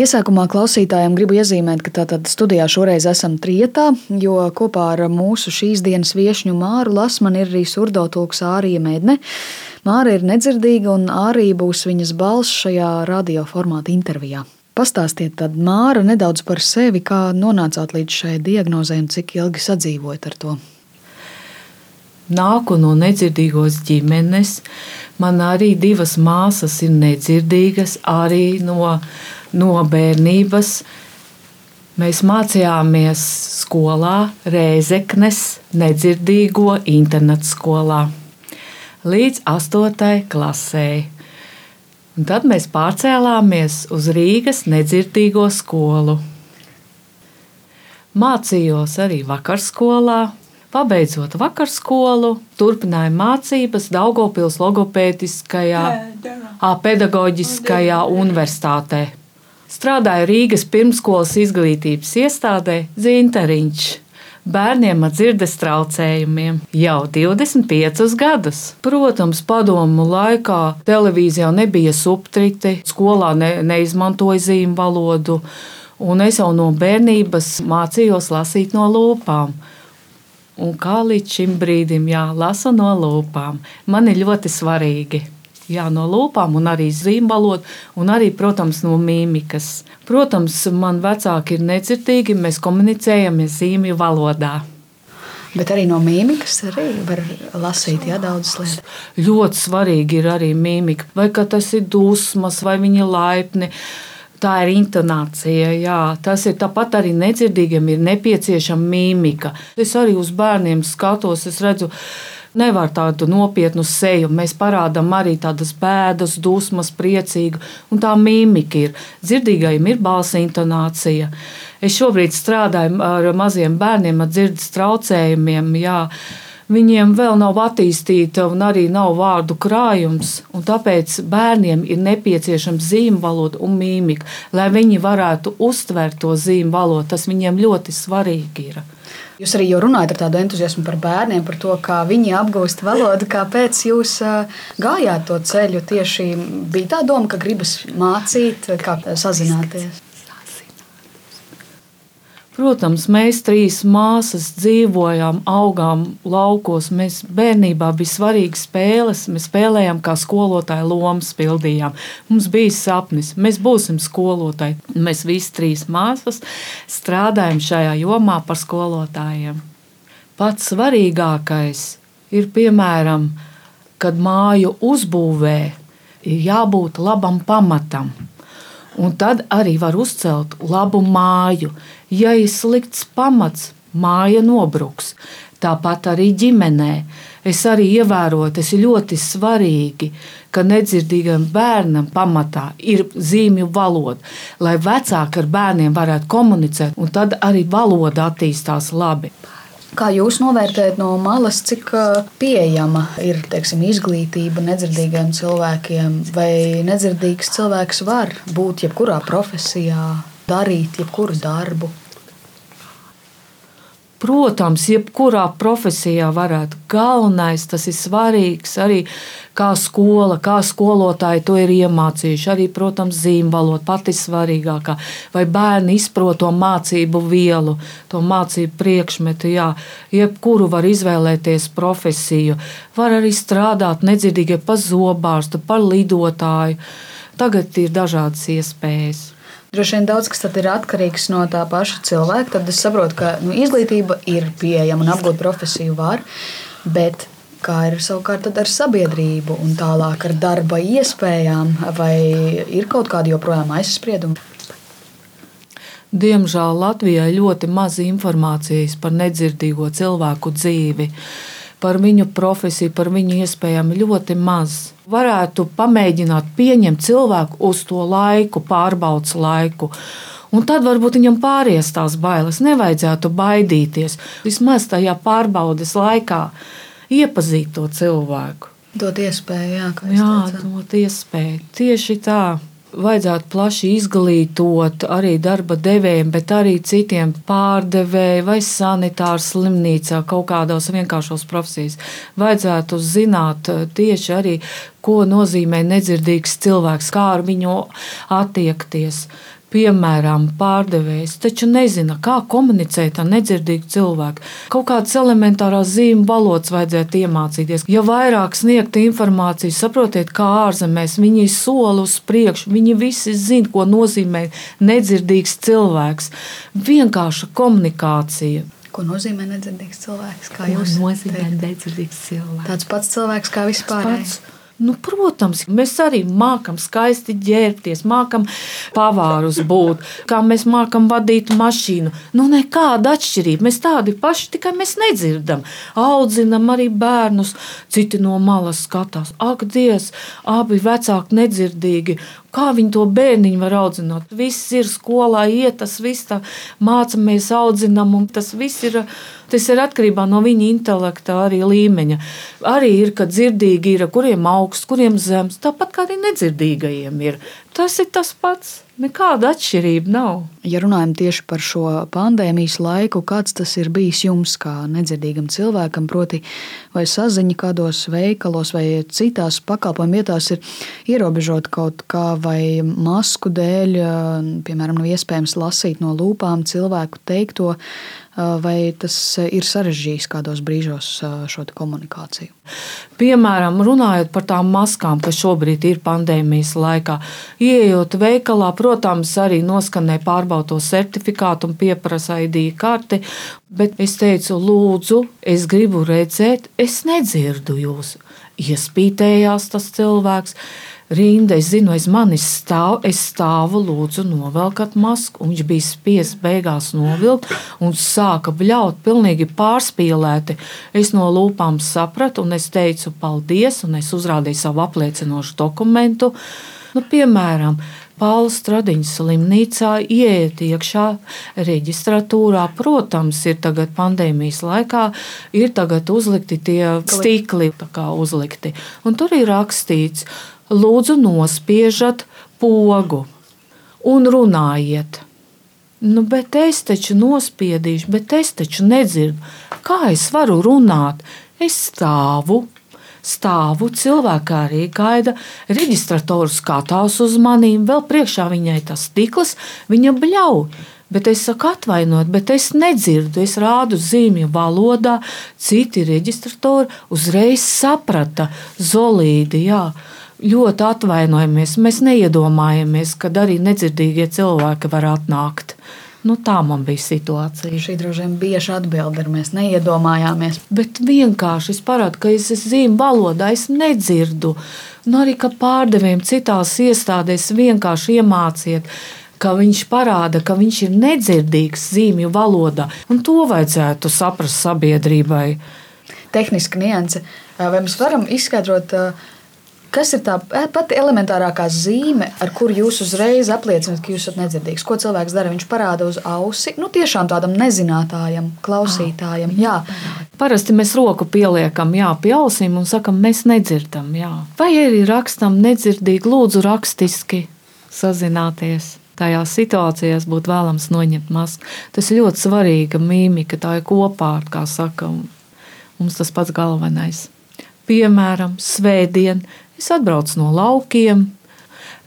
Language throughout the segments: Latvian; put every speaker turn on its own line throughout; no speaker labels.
Iesākumā klausītājiem gribu iezīmēt, ka tātad studijā šoreiz esam trietā, jo kopā ar mūsu šīs dienas viesņu Māru Lasmanu ir arī surdotulks Ārija Medne. Māra ir nedzirdīga un Ārija būs viņas balss šajā radioformāta intervijā. Pastāstiet tad Māra nedaudz par sevi, kā nonācāt līdz šai diagnozē un cik ilgi sadzīvojat ar to.
Nāku no nedzirdīgos ģimenes. Man arī divas māsas ir nedzirdīgas, arī no no bērnības. Mēs mācījāmies skolā, Rēzeknes nedzirdīgo internetu skolā līdz 8. klasē. Un tad mēs pārcēlāmies uz Rīgas nedzirdīgo skolu. Mācījos arī vakarskolā, Pabeidzot vakarskolu, turpināju mācības Daugopils logopētiskajā, pedagoģiskajā universitātē. Strādāju Rīgas pirmskolas izglītības iestādē Zinteriņš. Bērniem ar dzirdes traucējumiem jau 25 gadus. Protams, padomu laikā televīzijā nebija subtitri, skolā ne, neizmantoja zīmju valodu, un es jau no bērnības mācījos lasīt no lūpām un kā līdz šim brīdim jā, lasu no lūpām. Man ir ļoti svarīgi. Jā, no lūpām, un arī zīmbalot, un arī, protams, no mīmikas. Protams, man vecāki ir nedzirdīgi, mēs komunicējam zīmju valodā.
Bet arī no mīmikas arī var lasīt ja, daudzas lietas.
Ļoti svarīgi ir arī mīmika. Vai tas ir dusmas, vai viņi ir laipni. Uh, Tā ir intonācija, jā. tas ir tāpat arī nedzirdīgiem, ir nepieciešama mīmika. Es arī uz bērniem skatos, es redzu, nevar tādu nopietnu seju. Mēs parādām arī tādas bēdas, dusmas, priecīgu, un tā mīmika ir. Dzirdīgajiem ir balss intonācija. Es šobrīd strādāju ar maziem bērniem ar dzirdes traucējumiem. Jā viņiem vēl nav attīstīta un arī nav vārdu krājums. Tāpēc bērniem ir nepieciešama zīmju valoda un mīmika, lai viņi varētu uztvert to zīmju valodu. Tas viņiem ļoti svarīgi ir.
Jūs arī runājat ar tādu entuziasmu par bērniem, par to, kā viņi apgūst valodu. Kāpēc jūs gājāt to ceļu? Tieši bija tā doma, ka gribas mācīt, kā sazināties.
Protams, mēs trīs māsas dzīvojām, augām laukos. Mēs bērnībā bija svarīgas spēles. Mēs spēlējām, kā skolotāja lomas pildījām. Mums bija sapnis, mēs būsim skolotāji. Mēs visi trīs māsas strādājam šajā jomā par skolotājiem. Pats svarīgākais ir piemēram, kad māju uzbūvē ir jābūt labam pamatam. Un tad arī var uzcelt labu māju. Ja ir slikts pamats, māja nobruks. Tāpat arī ģimenē. Es arī ievēroju, tas ir ļoti svarīgi, ka nedzirdīgam bērnam pamatā ir zīmju valoda, lai vecāki ar bērniem varētu komunicēt, un tad arī valoda attīstās labi.
Kā jūs novērtējat no malas, cik pieejama ir teiksim, izglītība nedzirdīgiem cilvēkiem, vai nedzirdīgs cilvēks var būt jebkurā profesijā, darīt jebkuru darbu?
Protams, jebkurā profesijā varētu. Galvenais, tas ir svarīgs arī kā skola, kā skolotāji to ir iemācījuši. Arī, protams, zīmvaloda pati svarīgākā. Vai bērni izprot to mācību vielu, to mācību priekšmetu. Jā, jebkuru var izvēlēties profesiju. Var arī strādāt nedzirdīgi par zobārstu, par lidotāju. Tagad ir dažādas iespējas.
Droši vien daudz kas ir atkarīgs no tā paša cilvēka. Tad es saprotu, ka nu, izglītība ir pieejama un apgūt profesiju var. Bet kā ir savukārt ar sabiedrību un tālāk ar darba iespējām, vai ir kaut kādi joprojām aizspriedumi?
Diemžēl Latvijā ir ļoti maz informācijas par nedzirdīgo cilvēku dzīvi. Par viņu profesiju, par viņu iespējām ļoti maz. Varētu pamēģināt pieņemt cilvēku uz to laiku, pārbaudas laiku. Un tad varbūt viņam pāries tās bailes. Nevajadzētu baidīties. Vismaz tajā pārbaudas laikā iepazīt to cilvēku.
Dot iespēju, jā,
jā dot iespēju. Tieši tā vajadzētu plaši izglītot arī darba devējiem, bet arī citiem pārdevējiem vai sanitāru slimnīcā, kaut kādos vienkāršos profesijas. Vajadzētu zināt eh, tieši arī, ko nozīmē nedzirdīgs cilvēks, kā ar viņu attiekties. Piemēram, pārdevējs, taču nezina, kā komunicēt ar nedzirdīgu cilvēku. Kaut kādas elementārās zīmju valodas vajadzētu iemācīties. Ja vairāk sniegt informāciju, saprotiet, kā ārzemēs viņi soli uz priekšu, viņi visi zina, ko nozīmē nedzirdīgs cilvēks. Vienkārša komunikācija.
Ko nozīmē nedzirdīgs cilvēks?
Kā jūs nozīmē nedzirdīgs cilvēks?
Tāds pats cilvēks kā vispār.
Nu, protams, mēs arī mākam skaisti ģērbties, mākam pavārus būt, kā mēs mākam vadīt mašīnu. Nu, nekāda atšķirība. Mēs tādi paši, tikai mēs nedzirdam. Audzinam arī bērnus, citi no malas skatās. Ak, Dievs, abi vecāki nedzirdīgi. Kā viņi to bērniņu var audzināt? Viss ir skolā, iet, tas viss tā mācāmies, audzinām, un tas viss ir Tas ir atkarībā no viņa intelekta arī līmeņa. Arī ir, ka dzirdīgi ir, kuriem augsts, kuriem zems, tāpat kā arī nedzirdīgajiem ir. Tas ir tas pats. Nekāda atšķirība nav.
Ja runājam tieši par šo pandēmijas laiku, kāds tas ir bijis jums, kā nedzirdīgam cilvēkam, proti, vai saziņa kādos veikalos vai citās pakalpojumu vietās ir ierobežota kaut kā, vai masku dēļ, piemēram, nav iespējams lasīt no lūpām cilvēku teikto, vai tas ir sarežģījis kādos brīžos šo komunikāciju?
Piemēram, runājot par tām maskām, kas šobrīd ir pandēmijas laikā, ieejot veikalā, protams, arī noskanē pārbaudo certifikātu un pieprasa ID karti, bet es teicu, lūdzu, es gribu redzēt, es nedzirdu jūs. Iespītējās tas cilvēks rinda. Es zinu, aiz manis stāv, es stāvu, lūdzu, novelkat masku. Viņš bija spiests beigās novilkt un sāka bļaut, pilnīgi pārspīlēti. Es no lūpām sapratu, un es teicu, paldies, un es uzrādīju savu apliecinošu dokumentu. Nu, piemēram, Pāvils Stradiņas slimnīcā ieiet iekšā reģistratūrā. Protams, ir tagad pandēmijas laikā, ir tagad uzlikti tie stikli, kā uzlikti. Un tur ir rakstīts, lūdzu nospiežat pogu un runājiet. Nu, bet es taču nospiedīšu, bet es taču nedzirdu. Kā es varu runāt? Es stāvu, stāvu, cilvēki arī gaida, reģistrators skatās uz maniem, vēl priekšā viņai tas stikls, viņa bļauj. Bet es saku, atvainojiet, bet es nedzirdu, es rādu zīmju valodā. Citi reģistratori uzreiz saprata zolīdi. Jā ļoti atvainojamies. Mēs neiedomājamies, ka arī nedzirdīgie cilvēki var atnākt. Nu, tā man bija situācija.
Šī droši vien bieži atbilde ir. Mēs neiedomājāmies.
Bet vienkārši es parādu, ka es zīmju valodā, es nedzirdu. Nu, arī pārdevējiem citās iestādēs vienkārši iemāciet ka viņš parāda, ka viņš ir nedzirdīgs zīmju valodā. Un to vajadzētu saprast sabiedrībai.
Tehniski nianse. Vai mēs varam izskaidrot, Kas ir tā pati elementārākā zīme, ar kuru jūs uzreiz apliecināt, ka jūs esat nedzirdīgs? Ko cilvēks dara? Viņš parāda uz ausi, nu tiešām tādam nezinātājam, klausītājam. Jā.
Parasti mēs roku pieliekam jā, pie ausīm un sakam, mēs nedzirdam. Jā. Vai arī rakstam nedzirdīgi, lūdzu, rakstiski sazināties. Tajās situācijās būtu vēlams noņemt masku. Tas ir ļoti svarīga mīmika, tā ir kopā, kā saka, mums tas pats galvenais. Piemēram, svētdien Es atbraucu no laukiem,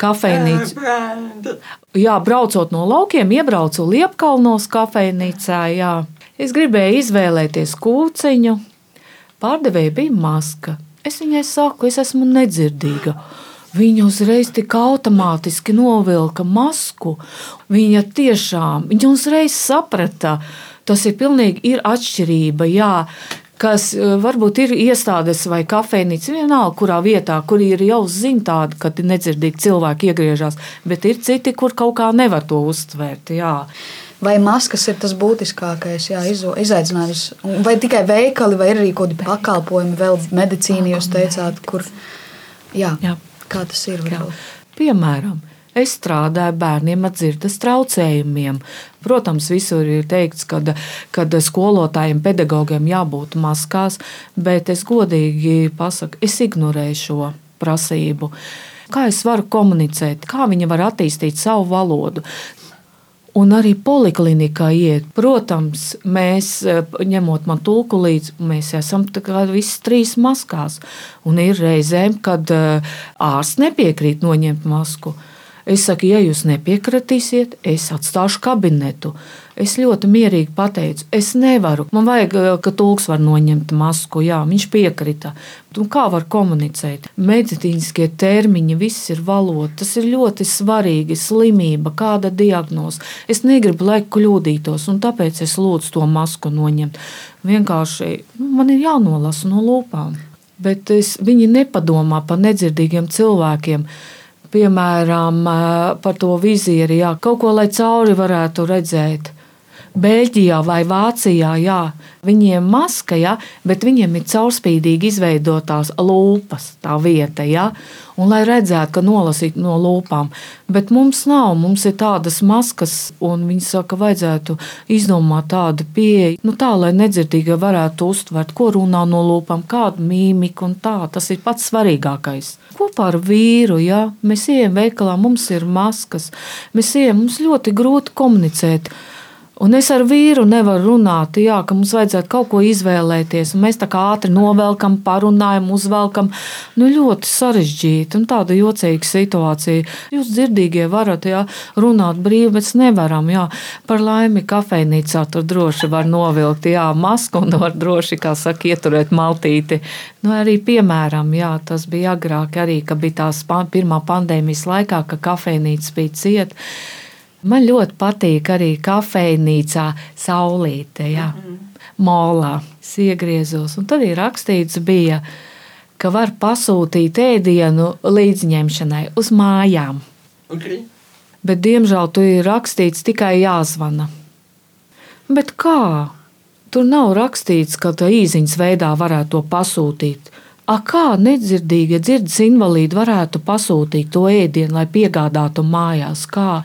kafejnīca. Jā, braucot no laukiem, iebraucu Liepkalnos kafejnīcā. Jā. Es gribēju izvēlēties kūciņu. Pārdevēja bija maska. Es viņai saku, es esmu nedzirdīga. Viņa uzreiz tik automātiski novilka masku. Viņa tiešām, viņa uzreiz saprata, tas ir pilnīgi ir atšķirība. Jā, kas eh, varbūt ir iestādes vai kafejnīca, vienalga, kurā vietā, kur ir jau zina tāda, ka nedzirdīgi cilvēki iegriežas, bet ir citi, kur kaut kā nevar to uztvērt. Jā.
Vai maskas ir tas būtiskākais jā, izaicinājums? Vai tikai veikali, vai arī kaut kādi pakalpojumi, vēl medicīna, jūs teicāt, kur jā, jā. kā tas ir? Varbūt?
Piemēram, Es strādāju bērniem ar dzirdes traucējumiem. Protams, visur ir teikts, ka skolotājiem, pedagogiem jābūt maskās, bet es godīgi pasaku, es ignorēju šo prasību. Kā es varu komunicēt, kā viņi var attīstīt savu valodu. Un arī poliklinikā iet. Protams, mēs ņemot man tulku līdzi, mēs esam visi trīs maskās. Un ir reizēm, kad ārsts nepiekrīt noņemt masku. Es saku, ja jūs nepiekritīsiet, es atstāšu kabinetu. Es ļoti mierīgi pateicu, es nevaru. Man vajag, eh, ka tulks var noņemt masku. Jā, viņš piekrita. Un kā var komunicēt? Medicīniskie termiņi, viss ir valoda. Tas ir ļoti svarīgi. Slimība, kāda diagnoze. Es negribu, lai kļūdītos, un tāpēc es lūdzu to masku noņemt. Vienkārši nu, man ir jānolasa no lūpām. Bet es, viņi nepadomā par nedzirdīgiem cilvēkiem piemēram, eh, par to vizieri, jā, kaut ko, lai cauri varētu redzēt. Beļģijā vai Vācijā, jā, viņiem maska, jā, bet viņiem ir caurspīdīgi izveidotās lūpas, tā vieta, jā, un lai redzētu, ka nolasīt no lūpām. Bet mums nav, mums ir tādas maskas, un viņi saka, vajadzētu izdomāt tādu pieeju, nu tā, lai nedzirdīgi varētu uztvert, ko runā no lūpām, kādu mīmiku un tā. Tas ir pats svarīgākais. Kopā ar vīru, ja mēs ejam veikalā, mums ir maskas, mēs ejam, mums ļoti grūti komunicēt. Un es ar vīru nevaru runāt, jā, ka mums vajadzētu kaut ko izvēlēties. Mēs tā kā ātri novelkam, parunājam, uzvelkam. Nu, ļoti sarežģīta un tāda jocīga situācija. Jūs dzirdīgie varat jā, runāt brīvi, bet nevaram. Jā. Par laimi kafejnīcā tur droši var novilkt jā, masku un var droši, kā saka, ieturēt maltīti. Nu, arī piemēram, jā, tas bija agrāk, arī, kad bija tās pirmā pandēmijas laikā, ka kafejnīca bija cieta. Man ļoti patīk arī kafejnīcā saulīte, jā, mm -hmm. molā. Iegriezos, un tad ir rakstīts, bija, ka var pasūtīt ēdienu līdzņemšanai uz mājām. Okay. Bet, diemžēl, tur ir rakstīts tikai jāzvana. Bet kā? Tur nav rakstīts, ka tā īsiņas veidā varētu to pasūtīt. A kā nedzirdīga dzirdes invalīdi varētu pasūtīt to ēdienu, lai piegādātu mājās? Kā?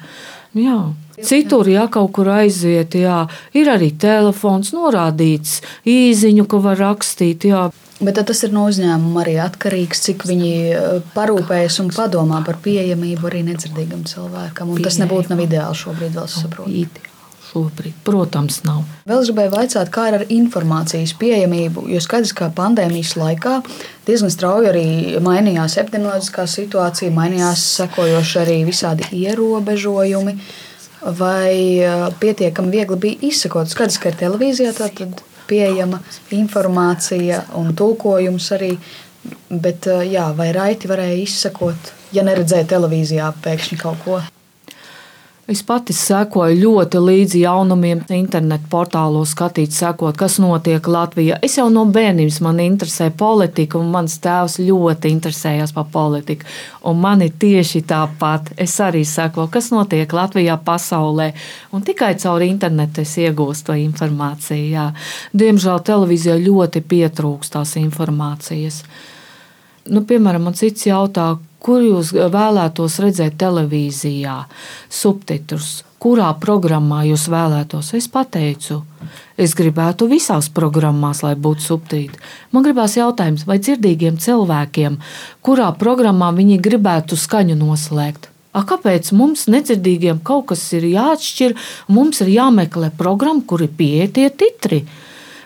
Jā. Citur, ja kaut kur aiziet, jā, ir arī telefons norādīts, īziņu, ko var rakstīt. Jā.
Bet tas ir no uzņēmuma arī atkarīgs, cik viņi eh, parūpējas un padomā par pieejamību arī nedzirdīgam cilvēkam. Un tas nebūtu nav ideāli šobrīd, vēl saprotu
šobrīd. Protams, nav.
Vēl es gribēju jautāt, kā ir ar informācijas pieejamību. Jo skaidrs, ka pandēmijas laikā diezgan strauji arī mainījās epidemioloģiskā situācija, mainījās sekojoši arī visādi ierobežojumi. Vai pietiekami viegli bija izsekot? Skaidrs, ka ir televīzijā tātad pieejama informācija un tulkojums arī. Bet jā, vai raiti varēja izsekot, ja neredzēja televīzijā pēkšņi kaut ko?
Es pati sekoju ļoti līdzi jaunumiem, internetu portālos, skatīt, sekot, kas notiek Latvijā. Es jau no bērnības man interesē politika, un mans tēvs ļoti interesējās par politiku. Un man ir tieši tāpat. Es arī sekoju, kas notiek Latvijā, pasaulē, un tikai caur internetu es iegūstu to informāciju. Jā. Diemžēl televīzijā ļoti pietrūkst tās informācijas. Nu, piemēram, man cits jautā, kur jūs vēlētos redzēt televīzijā, subtitrus, kurā programmā jūs vēlētos. Es pateicu, es gribētu visās programmās, lai būtu subtitri. Man gribās jautājums, vai dzirdīgiem cilvēkiem, kurā programmā viņi gribētu skaņu noslēgt. A, kāpēc mums, nedzirdīgiem, kaut kas ir jāatšķir? Mums ir jāmeklē programma, kur ir pieeja tie titri.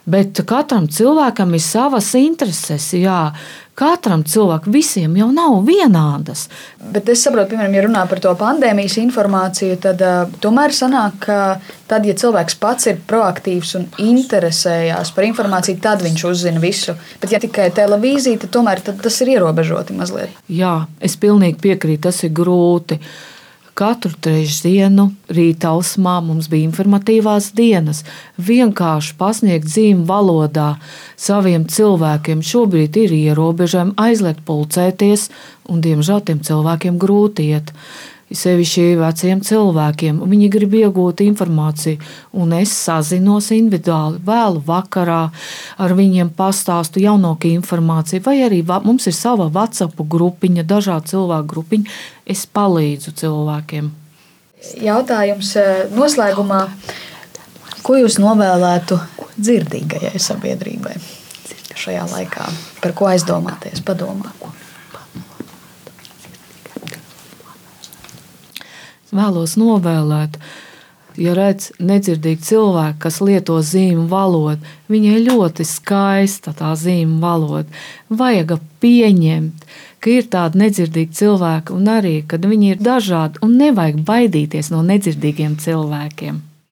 Bet katram cilvēkam ir savas intereses. Jā. Katram cilvēkam, visiem jau nav vienādas.
Bet es saprotu, piemēram, ja runā par to pandēmijas informāciju, tad uh, tomēr sanāk, ka tad, ja cilvēks pats ir proaktīvs un interesējās par informāciju, tad viņš uzzina visu. Bet, ja tikai televīzija, tad tomēr tad tas ir ierobežoti mazliet.
Jā, es pilnīgi piekrītu, tas ir grūti. Uh, Katru trešdienu rīta ausmā mums bija informatīvās dienas. Vienkārši pasniegt zīmju valodā saviem cilvēkiem. Šobrīd ir ierobežojumi aizliegt pulcēties, un diemžēl tiem cilvēkiem grūti iet sevišķi veciem cilvēkiem. Viņi grib iegūt informāciju, un es sazinos individuāli vēlu vakarā ar viņiem, pastāstu jaunāko informāciju, vai arī mums ir sava WhatsApp grupiņa, dažādu cilvēku grupiņa. Es palīdzu cilvēkiem.
Jautājums eh, noslēgumā. Ko jūs novēlētu dzirdīgajai sabiedrībai šajā laikā? Par ko aizdomāties, padomāt?
Vēlos novēlēt. Ja redz nedzirdīgi cilvēki, kas lieto zīmju valodu, viņai ļoti skaista tā zīmju valoda. Vajag pieņemt, ka ir tādi nedzirdīgi cilvēki, un arī, kad viņi ir dažādi, un nevajag baidīties no nedzirdīgiem cilvēkiem.